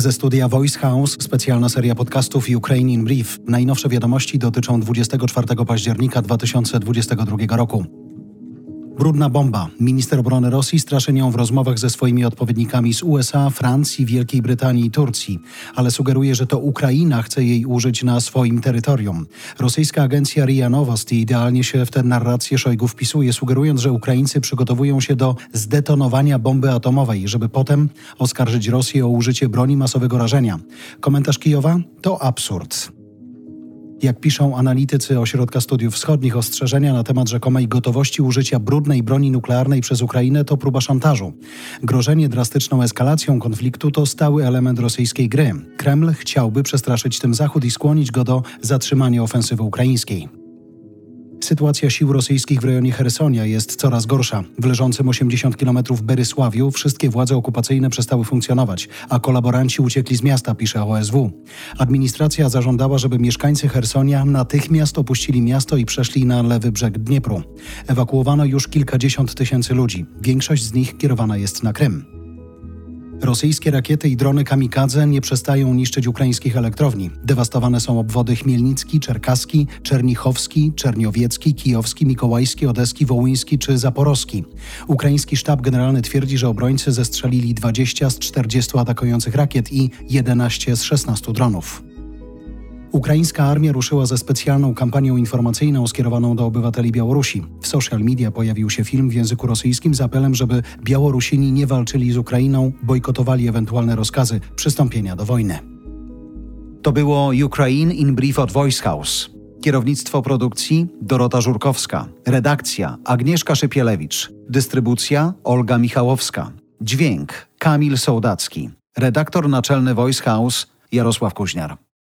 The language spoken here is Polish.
Ze studia Voice House specjalna seria podcastów Ukraine in Brief. Najnowsze wiadomości dotyczą 24 października 2022 roku. Brudna bomba. Minister obrony Rosji straszy nią w rozmowach ze swoimi odpowiednikami z USA, Francji, Wielkiej Brytanii i Turcji, ale sugeruje, że to Ukraina chce jej użyć na swoim terytorium. Rosyjska agencja RIA Novosti idealnie się w tę narrację Szojgu wpisuje, sugerując, że Ukraińcy przygotowują się do zdetonowania bomby atomowej, żeby potem oskarżyć Rosję o użycie broni masowego rażenia. Komentarz Kijowa to absurd. Jak piszą analitycy Ośrodka Studiów Wschodnich, ostrzeżenia na temat rzekomej gotowości użycia brudnej broni nuklearnej przez Ukrainę to próba szantażu. Grożenie drastyczną eskalacją konfliktu to stały element rosyjskiej gry. Kreml chciałby przestraszyć tym Zachód i skłonić go do zatrzymania ofensywy ukraińskiej. Sytuacja sił rosyjskich w rejonie Hersonia jest coraz gorsza. W leżącym 80 km Berysławiu wszystkie władze okupacyjne przestały funkcjonować, a kolaboranci uciekli z miasta, pisze OSW. Administracja zażądała, żeby mieszkańcy Hersonia natychmiast opuścili miasto i przeszli na lewy brzeg Dniepru. Ewakuowano już kilkadziesiąt tysięcy ludzi. Większość z nich kierowana jest na Krym. Rosyjskie rakiety i drony kamikadze nie przestają niszczyć ukraińskich elektrowni. Dewastowane są obwody Chmielnicki, Czerkaski, Czernichowski, Czerniowiecki, Kijowski, Mikołajski, Odeski, Wołyński czy Zaporowski. Ukraiński sztab generalny twierdzi, że obrońcy zestrzelili 20 z 40 atakujących rakiet i 11 z 16 dronów. Ukraińska armia ruszyła ze specjalną kampanią informacyjną skierowaną do obywateli Białorusi. W social media pojawił się film w języku rosyjskim z apelem, żeby Białorusini nie walczyli z Ukrainą, bojkotowali ewentualne rozkazy przystąpienia do wojny. To było Ukraine in Brief od Voice House. Kierownictwo produkcji Dorota Żurkowska. Redakcja Agnieszka Szypielewicz. Dystrybucja Olga Michałowska. Dźwięk Kamil Sołdacki. Redaktor naczelny Voice House Jarosław Kuźniar.